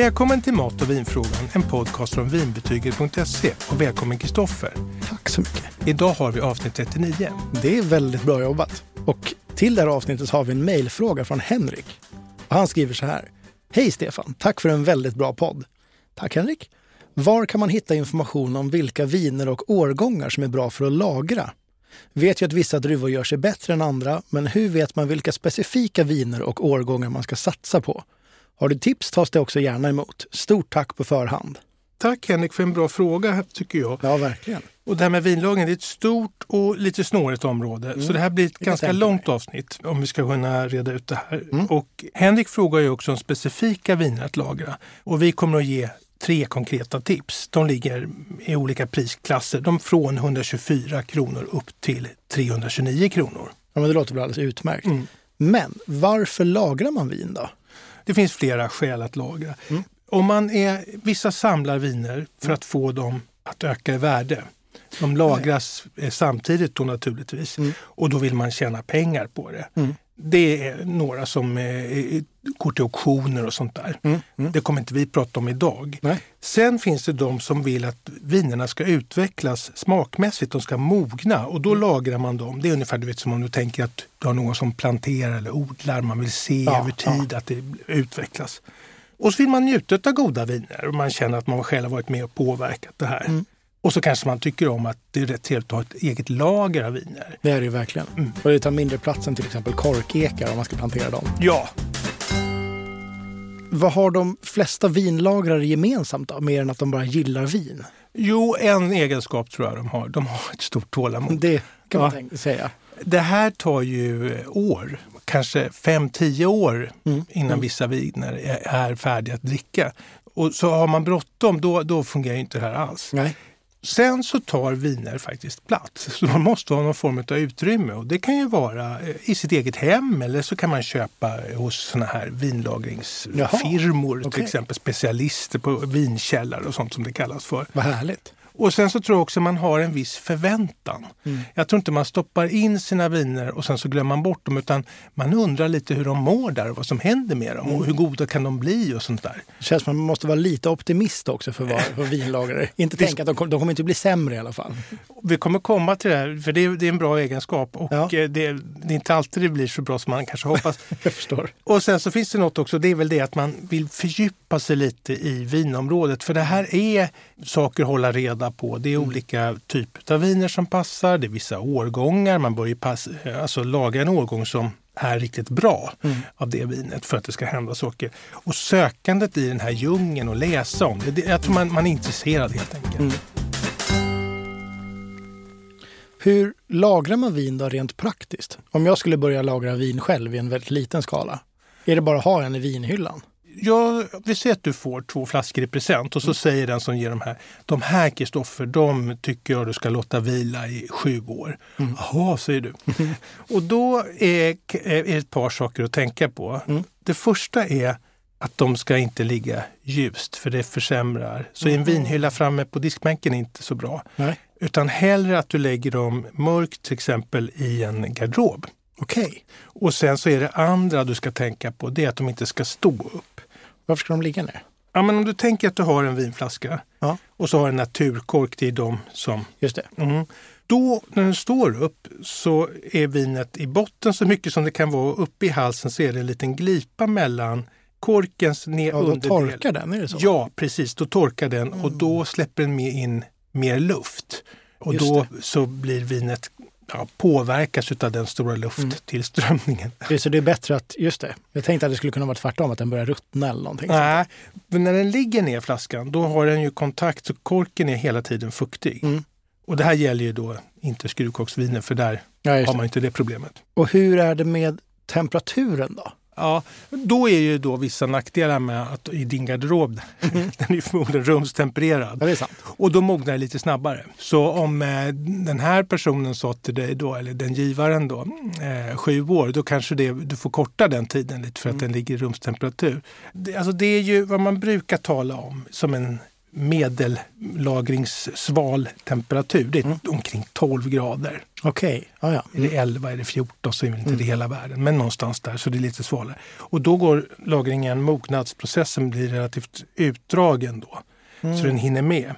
Välkommen till Mat och vinfrågan, en podcast från vinbetyget.se och välkommen Kristoffer. Tack så mycket. Idag har vi avsnitt 39. Det är väldigt bra jobbat. Och till det här avsnittet har vi en mejlfråga från Henrik. Och han skriver så här. Hej Stefan, tack för en väldigt bra podd. Tack Henrik. Var kan man hitta information om vilka viner och årgångar som är bra för att lagra? Vet ju att vissa druvor gör sig bättre än andra, men hur vet man vilka specifika viner och årgångar man ska satsa på? Har du tips tas det också gärna emot. Stort tack på förhand. Tack Henrik för en bra fråga tycker jag. Ja, verkligen. Och det här med vinlagen det är ett stort och lite snårigt område. Mm. Så det här blir ett ganska långt avsnitt om vi ska kunna reda ut det här. Och Henrik frågar ju också om specifika viner att lagra. Och vi kommer att ge tre konkreta tips. De ligger i olika prisklasser. De från 124 kronor upp till 329 kronor. Ja, men det låter väl alldeles utmärkt. Mm. Men varför lagrar man vin då? Det finns flera skäl att lagra. Om man är, vissa samlar viner för att få dem att öka i värde. De lagras eh, samtidigt då naturligtvis och då vill man tjäna pengar på det. Det är några som går till auktioner och sånt där. Det kommer inte vi prata om idag. Nej. Sen finns det de som vill att vinerna ska utvecklas smakmässigt, de ska mogna och då lagrar man dem. Det är ungefär du vet, som om du tänker att du har någon som planterar eller odlar, man vill se Ja, över tid att det utvecklas. Och så vill man njuta av goda viner och man känner att man själv har varit med och påverkat det här. Och så kanske man tycker om att det är rätt trevligt att ha ett eget lager av viner. Det är det ju verkligen. Mm. Och det tar mindre plats än till exempel korkekar om man ska plantera dem. Ja, Vad har de flesta vinlagrare gemensamt då, mer än att de bara gillar vin? jo en egenskap tror jag de har. De har ett stort tålamod. Det kan man Ja. säga. Det här tar ju år, kanske 5-10 år innan vissa viner är, är färdiga att dricka. Och så har man bråttom, då, då fungerar inte det här alls. Nej. Sen så tar viner faktiskt plats. Så man måste ha någon form av utrymme. Och det kan ju vara eh, i sitt eget hem eller så kan man köpa hos såna här vinlagringsfirmor. Till okej. exempel specialister på vinkällare och sånt som det kallas för. Vad härligt. Och sen så tror jag också man har en viss förväntan. Mm. Jag tror inte man stoppar in sina viner och sen så glömmer man bort dem utan man undrar lite hur de mår där och vad som händer med dem Mm. och hur goda kan de bli och sånt där. Det känns som att man måste vara lite optimist också för, var, för vinlagrare. Inte tänka att de, de kommer inte bli sämre i alla fall. Vi kommer komma till det här för det är, det är en bra egenskap och Ja. eh, det, det är inte alltid det blir så bra som man kanske hoppas. Jag förstår. Och sen så finns det något också, det är väl det att man vill fördjupa sig lite i vinområdet. För det här är saker att hålla reda på. Det är Mm. olika typer av viner som passar, det är vissa årgångar. Man bör ju pass, alltså laga en årgång som är riktigt bra Mm. av det vinet för att det ska hända saker. Och sökandet i den här djungeln och läsa om det, det jag tror man, man är intresserad helt enkelt. Mm. Hur lagrar man vin då rent praktiskt? Om jag skulle börja lagra vin själv i en väldigt liten skala. Är det bara att ha en i vinhyllan? Ja, vi säger att du får två flaskor i present och så säger den som ger de här, de här Kristoffer, de tycker jag du ska låta vila i sju år. Jaha, säger du. och då är, är det ett par saker att tänka på. Det första är att de ska inte ligga ljust för det försämrar. Så en vinhylla framme på diskbänken är inte så bra. Nej. Utan hellre att du lägger dem mörkt till exempel i en garderob. Okej. Och sen så är det andra du ska tänka på, det är att de inte ska stå upp. Varför ska de ligga ner? Ja, men om du tänker att du har en vinflaska Ja, och så har en naturkork, det är de som... just det. Mm. Då när den står upp så är vinet i botten så mycket som det kan vara. Uppe i halsen så är det en liten glipa mellan korkens ner Ja, då underdel. torkar den, är det så? Ja, precis. Då torkar den och då släpper den med in mer luft. Och Just då så blir vinet ja, påverkas av den stora lufttillströmningen. Är Så det är bättre att, just det. Jag tänkte att det skulle kunna vara tvärtom, att den börjar ruttna eller någonting. Nej, men när den ligger ner flaskan då har den ju kontakt så korken är hela tiden fuktig. Mm. Och det här gäller ju då inte skruvkoksviner för där Ja, har man inte det problemet. Och hur är det med temperaturen då? Ja, då är ju då vissa nackdelar med att i din garderob, den är förmodligen rumstempererad. Ja, det är sant. Och då mognar det lite snabbare. Så om eh, den här personen sa till dig då, eller den givaren då, eh, sju år, då kanske det, du får korta den tiden lite för att den ligger i rumstemperatur. Det, alltså det är ju vad man brukar tala om som en medellagringssval temperatur. Det är omkring 12 grader. Okej, ja, ja. Är det 11, är det 14 så är det inte det hela världen. Men någonstans där, så det är lite svalare. Och då går lagringen, mognadsprocessen blir relativt utdragen då. Så den hinner med.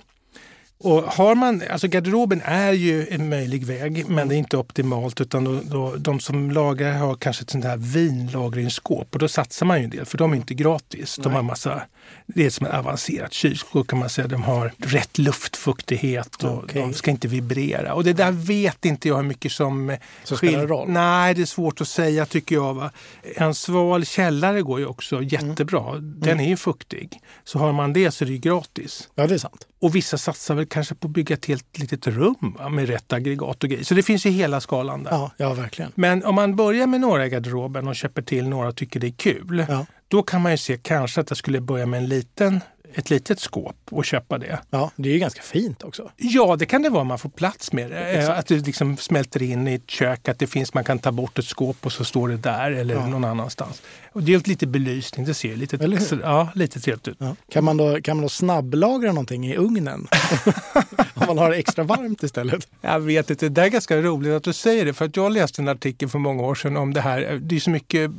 Och har man, alltså garderoben är ju en möjlig väg, men det är inte optimalt. Utan då, då, de som lagar har kanske ett sånt här vinlagringsskåp och då satsar man ju en del, för de är inte gratis. De har massa, det är som ett avancerat kylskåp kan man säga. De har rätt luftfuktighet och Okej. de ska inte vibrera. Och det där vet inte jag hur mycket som... Som spelar roll. Nej, det är svårt att säga tycker jag. Va? En sval källare går ju också jättebra. Den är ju fuktig. Så har man det så är det ju gratis. Ja, det är sant. Och vissa satsar väl kanske på att bygga ett helt litet rum med rätt aggregat och grejer. Så det finns ju hela skalan där. Ja, ja verkligen. Men om man börjar med några i garderoben och köper till några och tycker det är kul. Ja. Då kan man ju se kanske att jag skulle börja med en liten, ett litet skåp och köpa det. Ja, det är ju ganska fint också. Ja, det kan det vara om man får plats med det. Eh, Att det liksom smälter in i ett kök, att det finns, man kan ta bort ett skåp och så står det där eller Ja. någon annanstans. Och det är lite belysning, det ser lite, ja, lite trevligt ut. Ja. Kan, man då, kan man då snabblagra någonting i ugnen? Om man har det extra varmt istället? Jag vet inte, det är ganska roligt att du säger det. För att jag läste en artikel för många år sedan om det här. Det är så mycket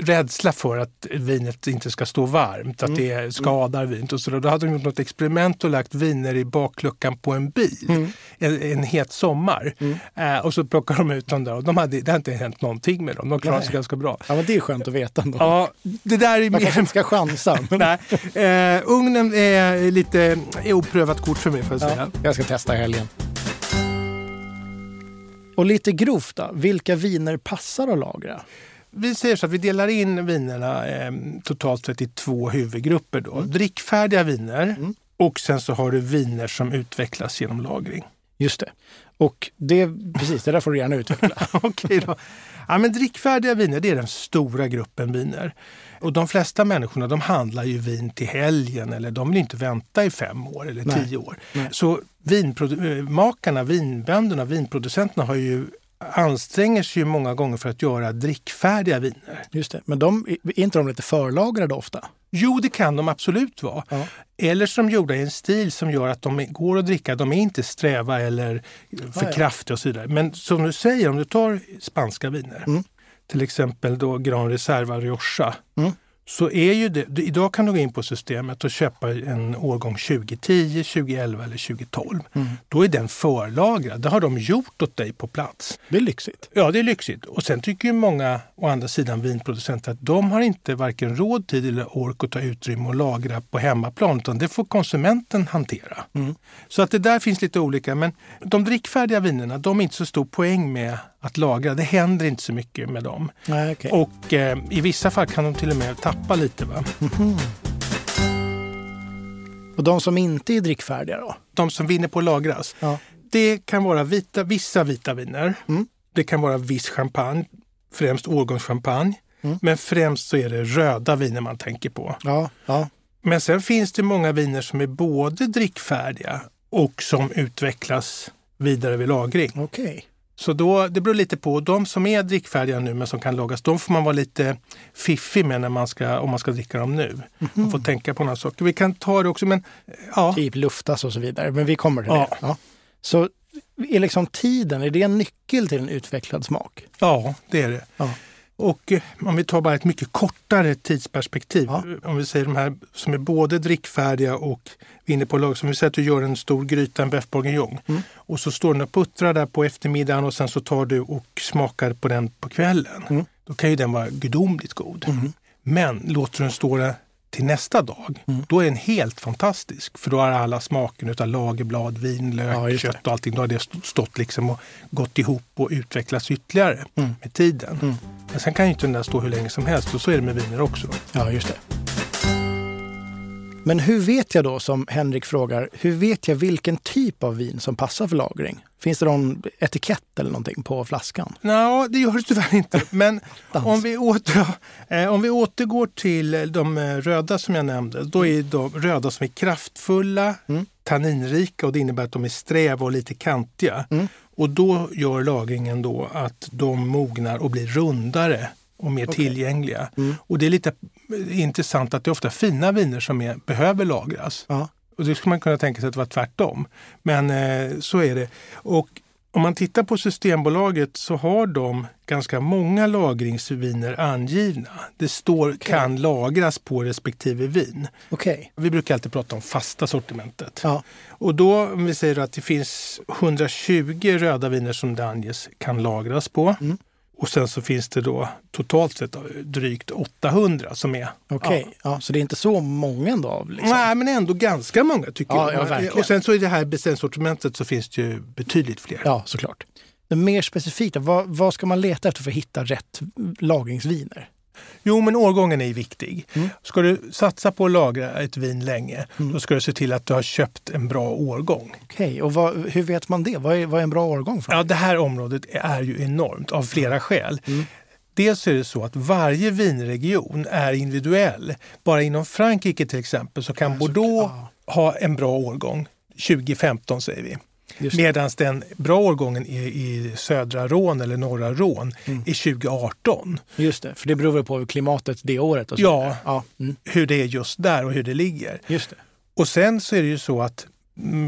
rädsla för att vinet inte ska stå varmt, att det skadar vinet och så. Då hade de gjort något experiment och lagt viner i bakluckan på en bil en, en het sommar. Eh, och så plockar de ut dem där och de hade, det har inte hänt någonting med dem. De klarar sig ganska bra. Ja, men det är skönt att veta ändå. Ja, det där är Man kanske mer... inte ska chansa. Men... Nej, eh, ugnen är lite är oprövat kort för mig får jag säga. Ja, jag ska testa i helgen. Och lite grovt då, vilka viner passar att lagra? Vi säger så att vi delar in vinerna eh, totalt sett i två huvudgrupper. Då. Drickfärdiga viner och sen så har du viner som utvecklas genom lagring. Just det. Och det, precis, det där får du gärna utveckla. Okej då. Ja, men drickfärdiga viner det är den stora gruppen viner. Och de flesta människorna de handlar ju vin till helgen eller de vill inte vänta i fem år eller Nej. tio år. Nej. Så vinmakarna, vinbönderna, vinproducenterna har ju anstränger sig ju många gånger för att göra drickfärdiga viner. Just det. Men de, är inte de lite förlagrade ofta? Jo, det kan de absolut vara. Ja. Eller som gjorda i en stil som gör att de går att dricka. De är inte sträva eller för ja. kraftiga och så vidare. Men som du säger, om du tar spanska viner, Mm. till exempel då Gran Reserva Rioja, Mm. Så är ju det, idag kan du gå in på systemet och köpa en årgång 2010, 2011 eller 2012. Mm. Då är den förlagrad. Det har de gjort åt dig på plats. Det är lyxigt. Ja, det är lyxigt. Och sen tycker ju många, å andra sidan, vinproducenter att de har inte varken råd, tid eller ork att ta utrymme och lagra på hemmaplan, utan det får konsumenten hantera. Mm. Så att det där finns lite olika. Men de drickfärdiga vinerna, de är inte så stor poäng med att lagra. Det händer inte så mycket med dem. Nej, okej. Och eh, i vissa fall kan de till och med tappa lite. Va? Och de som inte är drickfärdiga då? De som vinner på att lagras. Ja. Det kan vara vita, vissa vita viner. Mm. Det kan vara viss champagne, främst årgångschampagne. Mm. Men främst så är det röda viner man tänker på. Ja, ja. Men sen finns det många viner som är både drickfärdiga och som utvecklas vidare vid lagring. okej. Så då, det beror lite på. De som är drickfärdiga nu men som kan lagas, de får man vara lite fiffig med när man ska, om man ska dricka dem nu. Man får tänka på några saker. Vi kan ta det också, men ja. Typ luftas och så vidare. Men vi kommer till Ja. det. Ja. Så är liksom tiden, är det en nyckel till en utvecklad smak? Ja, det är det. Ja. Och eh, om vi tar bara ett mycket kortare tidsperspektiv. Ja. Om vi säger de här som är både drickfärdiga och vinner på lag. Som vi säger att du gör en stor gryta, en beef bourguignon. Mm. Och så står den och puttrar där på eftermiddagen och sen så tar du och smakar på den på kvällen. Mm. Då kan ju den vara gudomligt god. Men låter du den stå där till nästa dag, Mm. då är den helt fantastisk. För då har alla smaken av lagerblad, vin, lök, Ja, kött och allting. Då har det stått liksom och gått ihop och utvecklats ytterligare Mm. med tiden. Mm. Men sen kan ju inte den där stå hur länge som helst och så är det med viner också. Ja, just det. Men hur vet jag då, som Henrik frågar, hur vet jag vilken typ av vin som passar för lagring? Finns det någon etikett eller någonting på flaskan? Ja, det gör det tyvärr inte. Men om vi, åter, eh, om vi återgår till de eh, röda som jag nämnde. Då är de röda som är kraftfulla, Mm. tanninrika och det innebär att de är sträva och lite kantiga. Mm. Och då gör lagringen då att de mognar och blir rundare och mer Okej. tillgängliga. Mm. Och det är lite intressant att det är ofta fina viner som är, behöver lagras. Ja. Och det skulle man kunna tänka sig att det var tvärtom. Men eh, så är det. Och om man tittar på Systembolaget så har de ganska många lagringsviner angivna. Det står okay. kan lagras på respektive vin. Okay. Vi brukar alltid prata om fasta sortimentet. Ja. Och då om vi säger att det finns 120 röda viner som det anges kan lagras på. Mm. Och sen så finns det då totalt sett drygt 800 som är... Okej, ja. ja. så det är inte så många ändå? Liksom. Nej, men ändå ganska många tycker ja, jag. Ja, och sen så i det här beställningssortimentet så finns det ju betydligt fler. Ja, såklart. Men mer specifikt, vad, vad ska man leta efter för att hitta rätt lagringsviner? Jo, men årgången är viktig. Mm. Ska du satsa på att lagra ett vin länge, mm. då ska du se till att du har köpt en bra årgång. Okej, okay. och vad, hur vet man det? Vad är, vad är en bra årgång? För? Ja, det här området är ju enormt av flera skäl. Mm. Dels är det så att varje vinregion är individuell. Bara inom Frankrike till exempel så kan Bordeaux ha en bra årgång 2015 säger vi. Medan den bra årgången i, i södra Rån eller norra Rån mm. är 2018. Just det, för det beror på klimatet det året? Och så ja, ja. Mm. hur det är just där och hur det ligger. Just det. Och sen så är det ju så att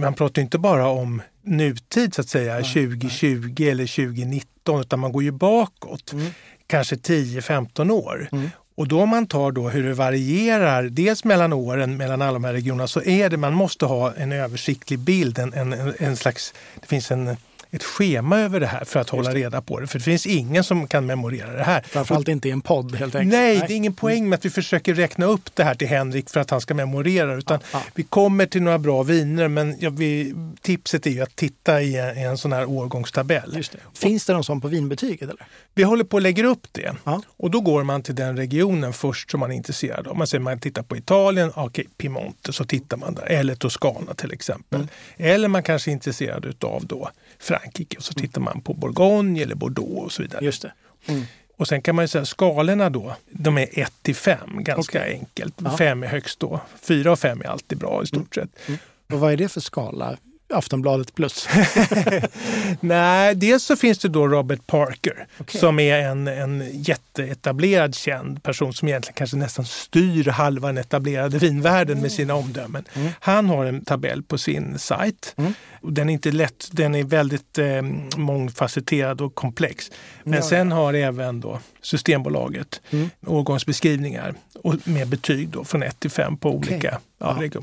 man pratar inte bara om nutid så att säga, nej, 2020 nej. eller 2019, utan man går ju bakåt. Mm. Kanske 10-15 år. Mm. Och då om man tar då hur det varierar, dels mellan åren mellan alla de här regionerna, så är det, man måste ha en översiktlig bild, en, en, en slags, det finns en ett schema över det här för att hålla reda på det. För det finns ingen som kan memorera det här. Framförallt inte i en podd helt enkelt. Nej, Nej, det är ingen poäng med att vi försöker räkna upp det här till Henrik för att han ska memorera. Utan ah, ah. Vi kommer till några bra viner men ja, vi, tipset är ju att titta i en, i en sån här årgångstabell. Det. Finns det någon sån på vinbetyget? Eller? Vi håller på att lägga upp det. Ah. Och då går man till den regionen först som man är intresserad av. Man säger man tittar på Italien, okej, okay, Piemonte, så tittar man där. Eller Toscana till exempel. Mm. Eller man kanske är intresserad av då Frankrike och så mm. tittar man på Bourgogne eller Bordeaux och så vidare. Just det. Mm. Och sen kan man ju säga skalorna då, de är 1 till 5, ganska okay. enkelt. 5 är högst då. 4 och 5 är alltid bra i stort mm. sett. Mm. Och vad är det för skala? Aftonbladet plus? Nej, dels så finns det då Robert Parker okay. som är en, en jätteetablerad känd person som egentligen kanske nästan styr halva den etablerade vinvärlden mm. med sina omdömen. Mm. Han har en tabell på sin sajt. Mm. Den är inte lätt, den är väldigt eh, mångfacetterad och komplex. Men ja, sen ja. har även då Systembolaget mm. årgångsbeskrivningar och med betyg då från 1 till 5 på olika okay. ja, ja.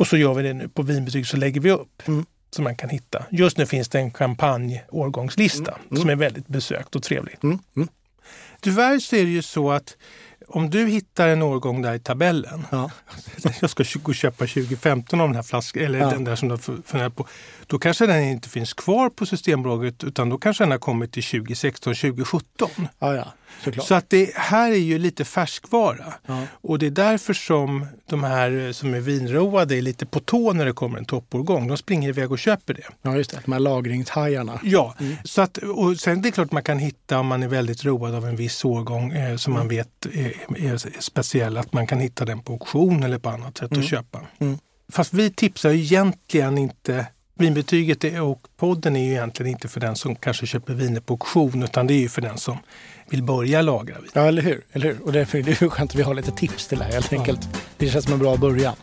Och så gör vi det nu på vinbetyg så lägger vi upp. Mm. Som man kan hitta. Just nu finns det en champagneårgångslista mm. mm. som är väldigt besökt och trevlig. Mm. Mm. Tyvärr så är det ju så att om du hittar en årgång där i tabellen. Ja. Jag ska gå och köpa 2015 av den här flaskan, eller ja. den där som du funderar på. Då kanske den inte finns kvar på Systembolaget utan då kanske den har kommit till 2016, 2017. Ja, ja. Såklart. Så att det här är ju lite färskvara. Ja. Och det är därför som de här som är vinroade är lite på tå när det kommer en toppårgång. De springer iväg och köper det. Ja, just det. De här lagringshajarna. Ja, mm. så att, och sen det är klart man kan hitta om man är väldigt road av en viss årgång eh, som mm. man vet är, är, speciell, att man kan hitta den på auktion eller på annat sätt mm. och köpa. Mm. Fast vi tipsar egentligen inte Vinbetyget och podden är ju egentligen inte för den som kanske köper viner på auktion utan det är ju för den som vill börja lagra vin. Ja, eller hur? Eller hur? Och därför är det skönt att vi har lite tips till det här helt enkelt. Det känns som en bra början.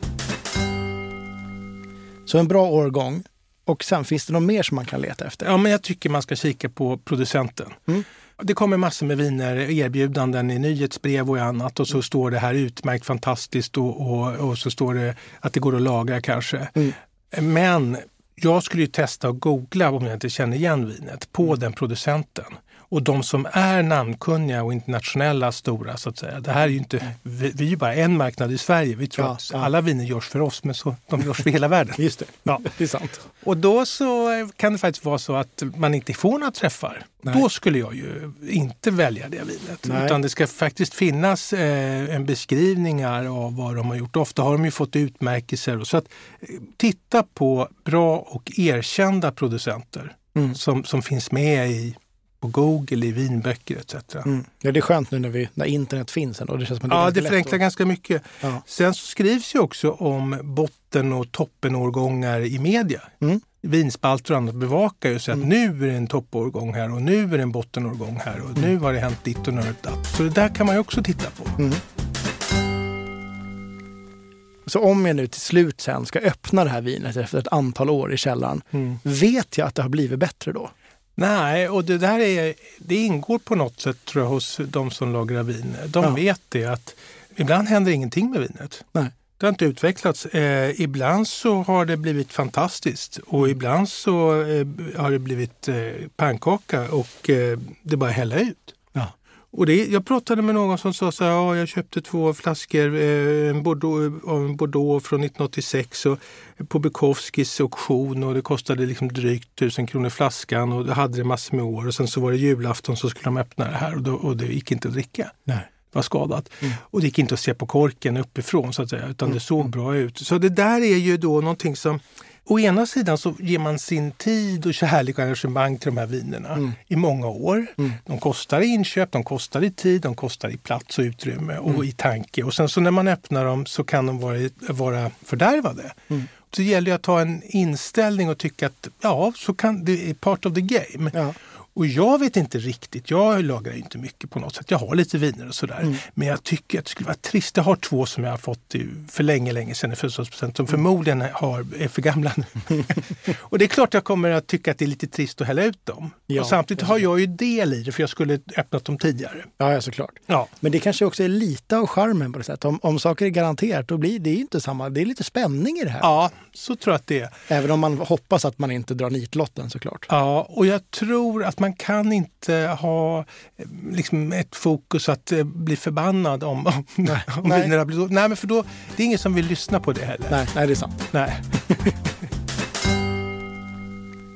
Så en bra årgång. Och sen finns det något mer som man kan leta efter? Ja, men jag tycker man ska kika på producenten. Mm. Det kommer massor med viner, erbjudanden i nyhetsbrev och annat och så mm. står det här utmärkt fantastiskt och, och, och, så står det att det går att lagra kanske. Mm. Men jag skulle ju testa att googla om jag inte känner igen vinet på mm. den producenten. Och de som är namnkunniga och internationella stora så att säga. Det här är ju inte, vi, vi är ju bara en marknad i Sverige. Vi tror ja, att ja. alla viner görs för oss men så, de görs för hela världen. Just det, ja, det är sant. Och då så kan det faktiskt vara så att man inte får några träffar. Nej. Då skulle jag ju inte välja det vinet. Nej. Utan det ska faktiskt finnas eh, en beskrivningar av vad de har gjort. Ofta har de ju fått utmärkelser. Så att, eh, titta på bra och erkända producenter mm. som, som finns med i på Google, i vinböcker etc. Mm. Ja, det är skönt nu när, vi, när internet finns. Och det känns som det ja, det förenklar och... ganska mycket. Ja. Sen så skrivs ju också om botten och toppenårgångar i media. Mm. Vinspalter och annat bevakar ju så att mm. nu är det en toppårgång här och nu är det en bottenårgång här och nu har det hänt ditt och datt. Så det där kan man ju också titta på. Mm. Så om jag nu till slut sen ska öppna det här vinet efter ett antal år i källaren, Mm. vet jag att det har blivit bättre då? Nej, och det där är, det ingår på något sätt tror jag hos de som lagrar vin. De Ja. vet det att ibland händer ingenting med vinet. Nej. Det har inte utvecklats. Eh, ibland så har det blivit fantastiskt och ibland så eh, har det blivit eh, pannkaka och eh, det bara hälla ut. Och det, jag pratade med någon som sa så här, ja, jag köpte två flaskor eh, en Bordeaux, av en Bordeaux från 1986 och, på Bukowskis auktion och det kostade liksom drygt tusen kronor flaskan och det hade det massor med år och sen så var det julafton så skulle de öppna det här och, då, och det gick inte att dricka Nej. var skadat. Mm. Och det gick inte att se på korken uppifrån så att säga, utan det såg bra ut. Så det där är ju då någonting som Å ena sidan så ger man sin tid och kärlek och engagemang till de här vinerna Mm. i många år. De kostar i inköp, de kostar i tid, de kostar i plats och utrymme och i tanke. Och sen så när man öppnar dem så kan de vara, vara fördärvade. Så det gäller att ha en inställning och tycka att ja, så kan det är part of the game. Ja. Och jag vet inte riktigt, jag lagrar inte mycket på något sätt. Jag har lite viner och sådär. Men jag tycker att det skulle vara trist. Jag har två som jag har fått för länge, länge sedan i födelsedagspresent som förmodligen har, är för gamla nu. och det är klart jag kommer att tycka att det är lite trist att hälla ut dem. Ja, och samtidigt har jag ju del i det för jag skulle öppnat dem tidigare. Ja, ja, såklart. Ja, Men det kanske också är lite av charmen på det sättet. Om, om saker är garanterat, då blir det inte samma. Det är lite spänning i det här. ja så tror jag att det är. Även om man hoppas att man inte drar nitlotten såklart. Ja, och jag tror att man kan inte ha eh, liksom ett fokus att eh, bli förbannad om, om, Nej. om Nej. blir. Nej, men för då, det är ingen som vill lyssna på det heller. Nej, nej, det är sant. Nej.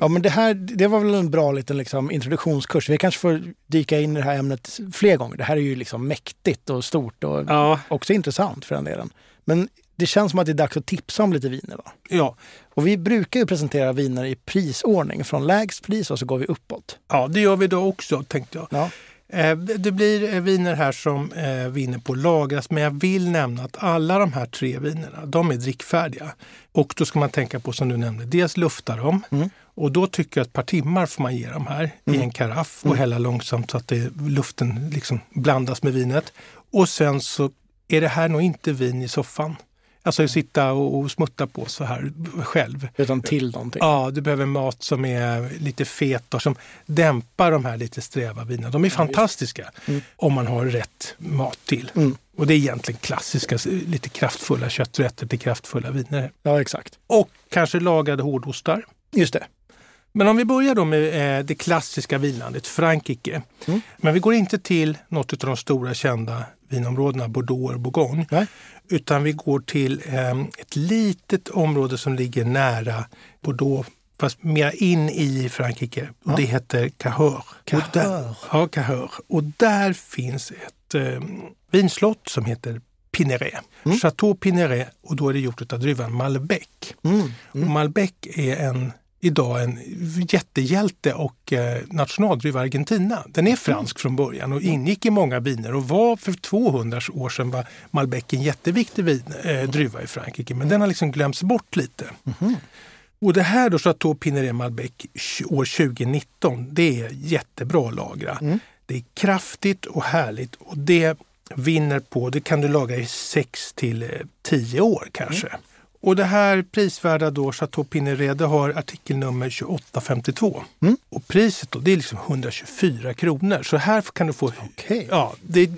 Ja, men det här det var väl en bra liten liksom, introduktionskurs. Vi kanske får dyka in i det här ämnet fler gånger. Det här är ju liksom mäktigt och stort och Ja, också intressant för den delen. Men det känns som att det är dags att tipsa om lite viner. Va? ja. Och vi brukar ju presentera viner i prisordning, från lägst pris och så går vi uppåt. ja, det gör vi då också tänkte jag. Ja, Eh, Det blir eh, viner här som eh, vinner på lagras, men jag vill nämna att alla de här tre vinerna, de är drickfärdiga. Och då ska man tänka på, som du nämnde, dels lufta dem. Mm. Och då tycker jag att ett par timmar får man ge dem här i en karaff och hälla långsamt så att det, luften liksom blandas med vinet. Och sen så är det här nog inte vin i soffan. Alltså att sitta och, och smutta på så här själv. utan till någonting. Ja, du behöver mat som är lite fet och som dämpar de här lite sträva vinerna. De är fantastiska om man har rätt mat till. Mm. Och det är egentligen klassiska, lite kraftfulla kötträtter till kraftfulla viner. Ja, exakt. Och kanske lagade hårdostar. Just det. Men om vi börjar då med eh, det klassiska vinlandet Frankrike. Mm. Men vi går inte till något av de stora kända vinområdena, Bordeaux och Bourgogne. Nej. Utan vi går till eh, ett litet område som ligger nära Bordeaux, fast mer in i Frankrike. Och Ja. Det heter Cahors. Och Cahors. där, ja, Cahors. Och där finns ett eh, vinslott som heter Pineret. Mm. Chateau Pineret och då är det gjort av druvan Malbec. Mm. Och Malbec är en, idag en jättehjälte och eh, nationaldruva Argentina. Den är fransk från början och ingick i många viner och var för 200 år sedan var Malbec en jätteviktig vin, eh, druva i Frankrike. Men den har liksom glömts bort lite. Och det här då, Chateau Pineret Malbec år 2019, det är jättebra att lagra. Det är kraftigt och härligt och det vinner på, det kan du lagra i 6 till 10 år kanske. Och det här prisvärda då, Chateau Pineret, det har artikelnummer 2852. Mm. Och priset då, det är liksom 124 kronor. Så här kan du få, Okej. ja, det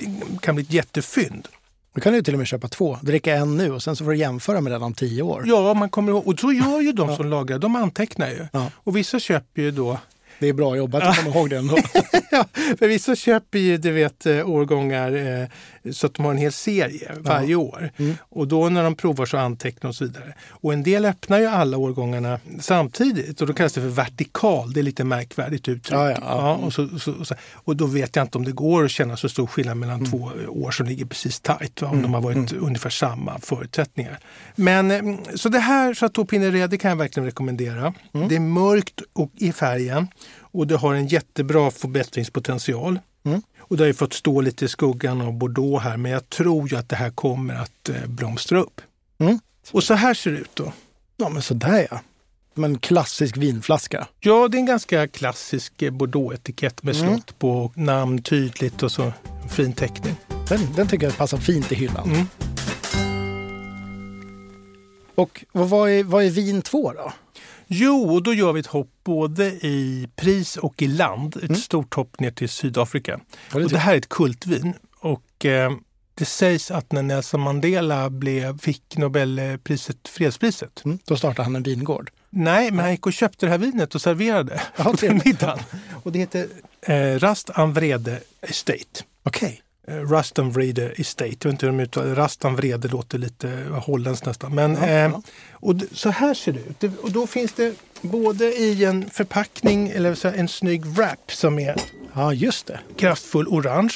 kan bli ett jättefynd. Då kan du till och med köpa två. Dricka en nu och sen så får du jämföra med den om tio år. Ja, man kommer ihåg, och så gör ju de som lagrar, de antecknar ju. Ja. Och vissa köper ju då Det är bra jobbat att komma ihåg det ändå. ja, för vissa köper ju du vet, eh, årgångar eh, så att de har en hel serie varje år. Mm. Och då när de provar så antecknar och så vidare. Och en del öppnar ju alla årgångarna samtidigt och då kallas det för vertikal. Det är lite märkvärdigt uttryck. Ja, ja, ja. och, så, så, så, och då vet jag inte om det går att känna så stor skillnad mellan Mm. två år som ligger precis tajt. Va? Om de har varit ungefär samma förutsättningar. Men eh, så det här Chateau Pineret, det kan jag verkligen rekommendera. Mm. Det är mörkt och i färgen och det har en jättebra förbättringspotential. Mm. Och det har ju fått stå lite i skuggan av Bordeaux här men jag tror ju att det här kommer att eh, blomstra upp. Mm. Och så här ser det ut då. Ja, men sådär ja. Som en klassisk vinflaska. Ja, det är en ganska klassisk eh, Bordeaux-etikett med Mm. slott på, namn tydligt och så fin teckning. Den, den tycker jag passar fint i hyllan. Mm. Och vad är, vad är vin 2 då? Jo, och då gör vi ett hopp både i pris och i land. Ett Mm. stort hopp ner till Sydafrika. Var det Och det här är ett kultvin. Och, eh, det sägs att när Nelson Mandela blev, fick Nobelpriset, fredspriset. Mm. Då startade han en vingård. Nej, men han gick och köpte det här vinet och serverade Jaha, på middagen. Och det heter eh, Rast Anvrede Estate. Okej. Rustan Vrede Estate. Jag vet inte hur de uttalar Rastan Vrede låter lite holländskt nästan. Men, Ja, eh, ja. Och så här ser det ut. Det, och då finns det både i en förpackning eller så här, en snygg wrap som är Ja, just det. kraftfull orange.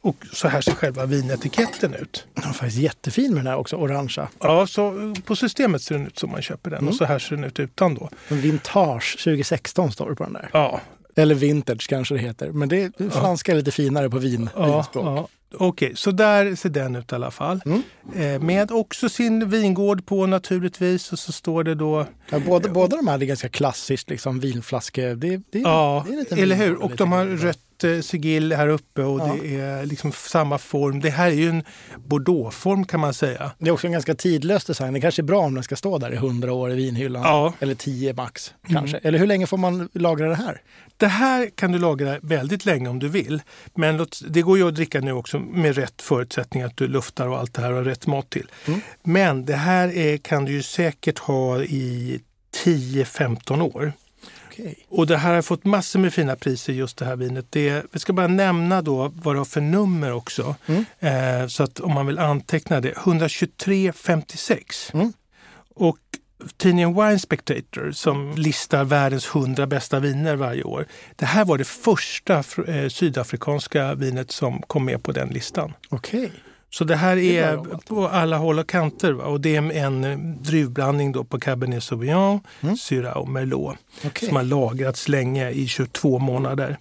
Och så här ser själva vinetiketten ut. Den är faktiskt jättefin med den här också, orangea. Ja, så på systemet ser den ut som man köper den. Mm. Och så här ser den ut utan då. En Vintage 2016 står det på den där. Ja, Eller vintage kanske det heter. Men det är franska är lite finare på vin, ja, vinspråk. ja. Okej, så där ser den ut i alla fall. Mm. Eh, med också sin vingård på naturligtvis. Och så står det då Ja, båda, båda de här är ganska klassiskt, liksom vinflaskor. Det, det, Ja, det är en liten eller hur? Och lite de har mer. Rött eh, sigill här uppe och Ja. det är liksom samma form. Det här är ju en bordeauxform kan man säga. Det är också en ganska tidlös design. Det kanske är bra om den ska stå där i 100 år i vinhyllan. Ja. Mm. Eller 10 max kanske. Eller hur länge får man lagra det här? Det här kan du lagra väldigt länge om du vill. Men det går ju att dricka nu också med rätt förutsättningar, att du luftar och allt det här och har rätt mat till. Mm. Men det här är, kan du ju säkert ha i 10-15 år. Okej. Och det här har fått massor med fina priser just det här vinet. Det, vi ska bara nämna då vad det har för nummer också. Mm. Eh, så att om man vill anteckna det. 12356. Mm. Och tidningen Wine Spectator som listar världens 100 bästa viner varje år. Det här var det första eh, sydafrikanska vinet som kom med på den listan. Okej. Så det här är är på alla håll och kanter. Va? Och det är en eh, druvblandning då på Cabernet Sauvignon, Mm. Syrah och Merlot Okej. som har lagrats länge i 22 månader.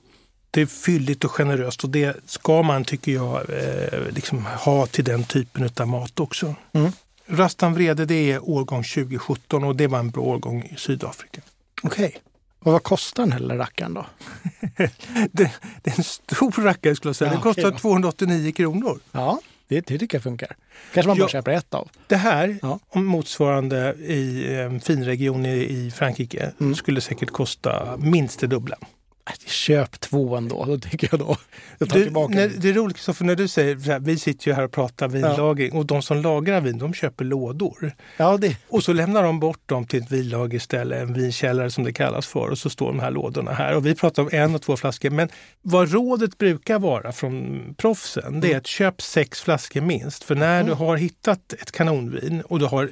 Det är fylligt och generöst och det ska man, tycker jag, eh, liksom ha till den typen av mat också. Mm. Rastan Vrede det är årgång 2017 och det var en bra årgång i Sydafrika. Okej. Och vad kostar den här lilla rackaren då? Det, det är en stor rackare skulle jag säga. Ja, Den kostar då. 289 kronor. Ja, det, det tycker jag funkar. Kanske man bara Ja. köper ett av. Det här, Ja. om motsvarande i en finregion i, i Frankrike, Mm. skulle säkert kosta minst det dubbla. Nej, Köp två ändå, då tycker jag då. Jag tar Du, tillbaka när, det är roligt Kristoffer, när du säger så här, vi sitter ju här och pratar vinlagring och de som lagrar vin de köper lådor. Ja, det, Och så lämnar de bort dem till ett vinlagerställe, en vinkällare som det kallas för och så står de här lådorna här. Och vi pratar om en och två flaskor. Men vad rådet brukar vara från proffsen det är att köp sex flaskor minst. För när du har hittat ett kanonvin och du har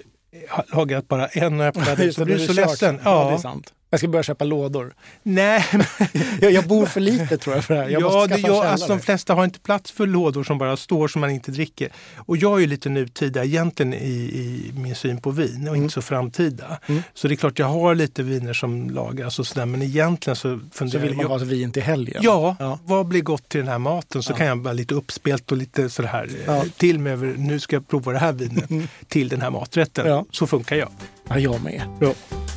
lagrat bara en och öppnat det så blir du så ledsen. Ja, det är Ja, sant. Jag ska börja köpa lådor. nej, Jag, jag bor för lite tror jag för det här. Jag ja, det, skaffa en ja, alltså, de flesta har inte plats för lådor som bara står som man inte dricker. Och jag är ju lite nutida egentligen i, i min syn på vin och inte så framtida. Mm. Så det är klart jag har lite viner som lagras och sådär men egentligen så Så funderar vill man jag. ha vin till helgen. Ja, Ja. vad blir gott till den här maten? Så Ja. kan jag vara lite uppspelt och lite sådär eh, Ja. Mm. till mig över nu ska jag prova det här vinet till den här maträtten. Ja. Så funkar jag. Ja, jag med. Ja.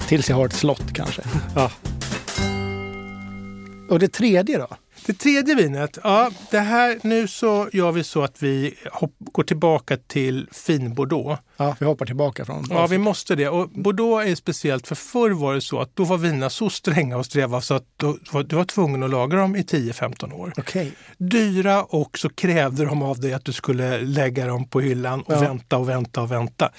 Tills jag har ett slott kanske. Ja. Och det tredje då? Det tredje vinet, ja, det här, nu så gör vi så att vi hopp, går tillbaka till fin Bordeaux. Ja, vi hoppar tillbaka från Ja, vi måste det. Och Bordeaux är speciellt för förr var det så att då var vinerna så stränga och sträva så att då, var- du var tvungen att lagra dem i 10-15 år. Okej. Dyra och så krävde de av dig att du skulle lägga dem på hyllan och Ja. vänta och vänta och vänta.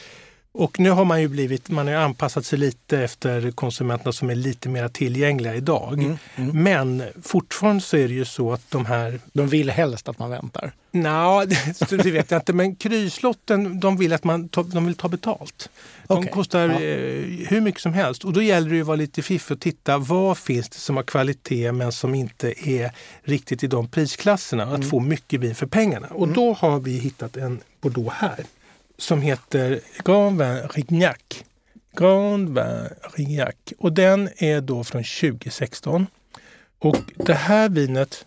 Och nu har man ju blivit, man har anpassat sig lite efter konsumenterna som är lite mer tillgängliga idag. Mm, mm. Men fortfarande så är det ju så att de här De vill helst att man väntar. Nja, det, vet jag inte. Men kryslotten, de vill att man ta, de vill ta betalt. De Okej, kostar ja. eh, hur mycket som helst. Och då gäller det ju att vara lite fiffig och titta vad finns det som har kvalitet men som inte är riktigt i de prisklasserna. Att Mm. få mycket vin för pengarna. Och då har vi hittat en Bordeaux här som heter Grand Vin Rignac. Grand Vin Rignac. Och den är då från 2016. Och det här vinet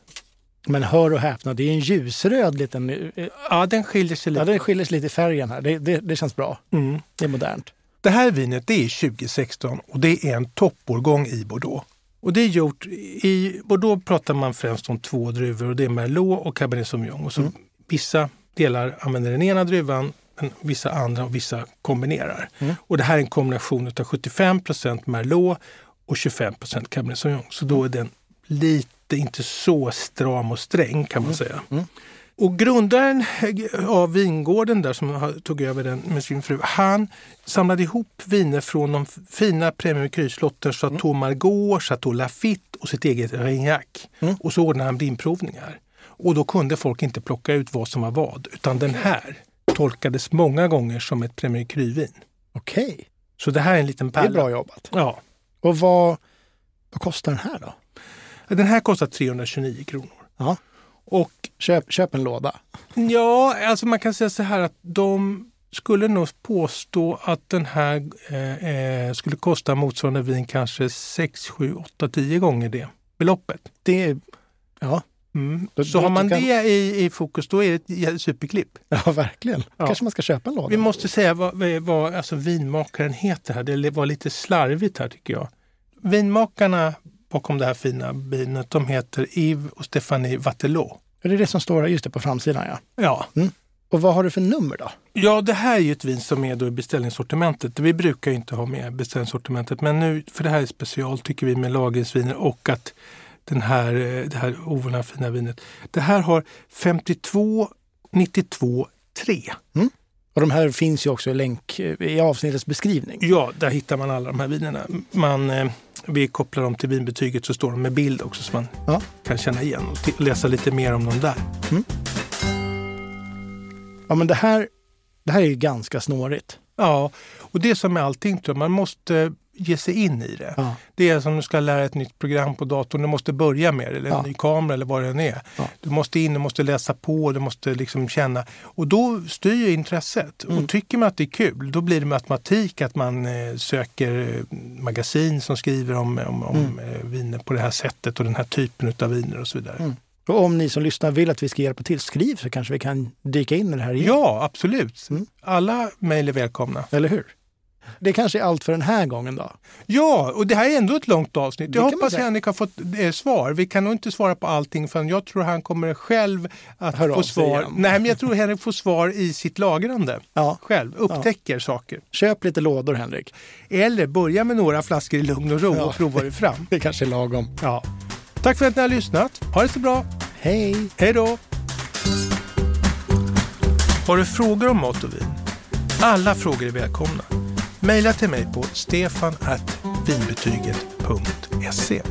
Men hör och häpna, det är en ljusröd liten... eh, Ja, den skiljer sig Ja, lite. den skiljer sig lite i färgen här. Det, det, det känns bra. Mm. Det är modernt. Det här vinet det är 2016 och det är en toppårgång i Bordeaux. Och det är gjort, I Bordeaux pratar man främst om två druvor och det är Merlot och Cabernet Sauvignon. Och så Vissa delar använder den ena druvan, vissa andra och vissa kombinerar. Och det här är en kombination av 75% Merlot och 25 Cabernet Sauvignon. Så då är den lite, inte så stram och sträng kan man säga. Och grundaren av vingården där som tog över den med sin fru, han samlade ihop viner från de fina Premium Cru-slotten Chateau Margaux, Chateau Lafite och sitt eget Rignac. Mm. Och så ordnade han blindprovningar. Och då kunde folk inte plocka ut vad som var vad, utan den här tolkades många gånger som ett Premier Cru-vin. Okej, Så det här är en liten det är pärla. bra jobbat. Ja. Och vad, vad kostar den här då? Den här kostar 329 kronor. Ja. Och Köp, köp en låda. Ja, alltså man kan säga så här att de skulle nog påstå att den här eh, eh, skulle kosta motsvarande vin kanske 6, 7, 8, 10 gånger det beloppet. Det är, ja, Mm. Då- Så då har man kan- det i, i fokus, då är det ett superklipp. ja verkligen. Ja. Kanske man ska köpa en låda. Vi måste säga vad, vad, alltså vinmakaren heter här. Det var lite slarvigt här tycker jag. Vinmakarna bakom det här fina vinet, de heter Yves och Stéphanie Wattelot. Är det det som står just det på framsidan? Ja. Ja, Och vad har du för nummer då? Ja, det här är ju ett vin som är då i beställningssortimentet. Vi brukar inte ha med beställningssortimentet, men nu, för det här är special tycker vi med lagringsviner och att den här, eh, det här ovanliga fina vinet. Det här har 52, 92, 3. Och de här finns ju också i länk eh, i avsnittets beskrivning. Ja, där hittar man alla de här vinerna. Man, eh, vi kopplar dem till vinbetyget så står de med bild också så man Ja. kan känna igen och läsa lite mer om dem där. Ja, men det här, det här är ju ganska snårigt. Ja, och det som med allting tror jag, man måste ge sig in i det. Ja. Det är som du ska lära ett nytt program på datorn. Du måste börja med det, eller en Ja. ny kamera eller vad det än är. Ja. Du måste in, du måste läsa på, du måste liksom känna. Och då styr ju intresset. Mm. Och tycker man att det är kul, då blir det med automatik att man eh, söker eh, magasin som skriver om, om, om Mm. eh, viner på det här sättet och den här typen av viner och så vidare. Mm. Och om ni som lyssnar vill att vi ska hjälpa till, skriv så kanske vi kan dyka in i det här igen. Ja, absolut. Mm. Alla mejl är välkomna. Eller hur? Det kanske är allt för den här gången då. Ja, och det här är ändå ett långt avsnitt. Jag hoppas. Henrik har fått eh, svar. Vi kan nog inte svara på allting för jag tror han kommer själv att Hör få svar. igen. Nej, men jag tror Henrik får svar i sitt lagrande. Ja. Själv, upptäcker saker. Köp lite lådor Henrik. Eller börja med några flaskor i lugn och ro Ja. och prova dig fram. Det kanske är lagom. Ja. Tack för att ni har lyssnat. Ha det så bra. Hej! Hej då! Har du frågor om mat och vin? Alla frågor är välkomna. Maila till mig på stefan.vinbetyget.se